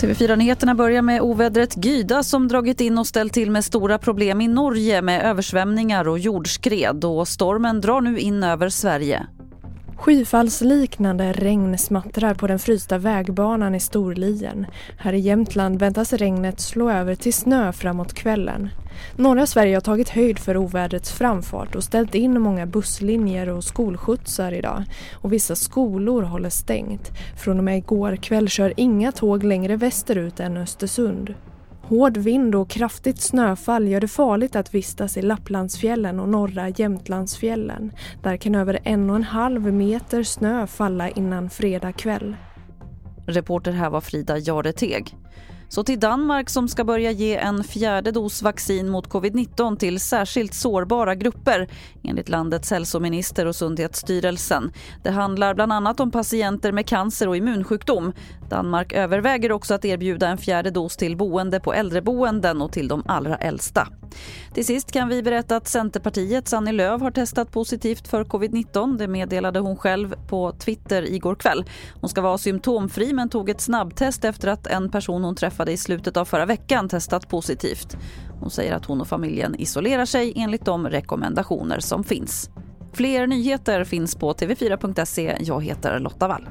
TV4-nyheterna börjar med ovädret Gyda som dragit in och ställt till med stora problem i Norge med översvämningar och jordskred och stormen drar nu in över Sverige. Skyfallsliknande regn smattrar på den frysta vägbanan i Storlien. Här i Jämtland väntas regnet slå över till snö framåt kvällen. Norra Sverige har tagit höjd för ovädrets framfart och ställt in många busslinjer och skolskjutsar idag. Och vissa skolor håller stängt. Från och med igår kväll kör inga tåg längre västerut än Östersund. Hård vind och kraftigt snöfall gör det farligt att vistas i Lapplandsfjällen och norra Jämtlandsfjällen. Där kan över en och en halv meter snö falla innan fredag kväll. Reporter här var Frida Jareteg. Så till Danmark som ska börja ge en fjärde dos vaccin mot covid-19 till särskilt sårbara grupper enligt landets hälsominister och Sundhetsstyrelsen. Det handlar bland annat om patienter med cancer och immunsjukdom. Danmark överväger också att erbjuda en fjärde dos till boende på äldreboenden och till de allra äldsta. Till sist kan vi berätta att Centerpartiets Annie Lööf har testat positivt för covid-19. Det meddelade hon själv på Twitter igår kväll. Hon ska vara symptomfri men tog ett snabbtest efter att en person hon träffade i slutet av förra veckan testat positivt. Hon säger att hon och familjen isolerar sig enligt de rekommendationer som finns. Fler nyheter finns på tv4.se. Jag heter Lotta Wall.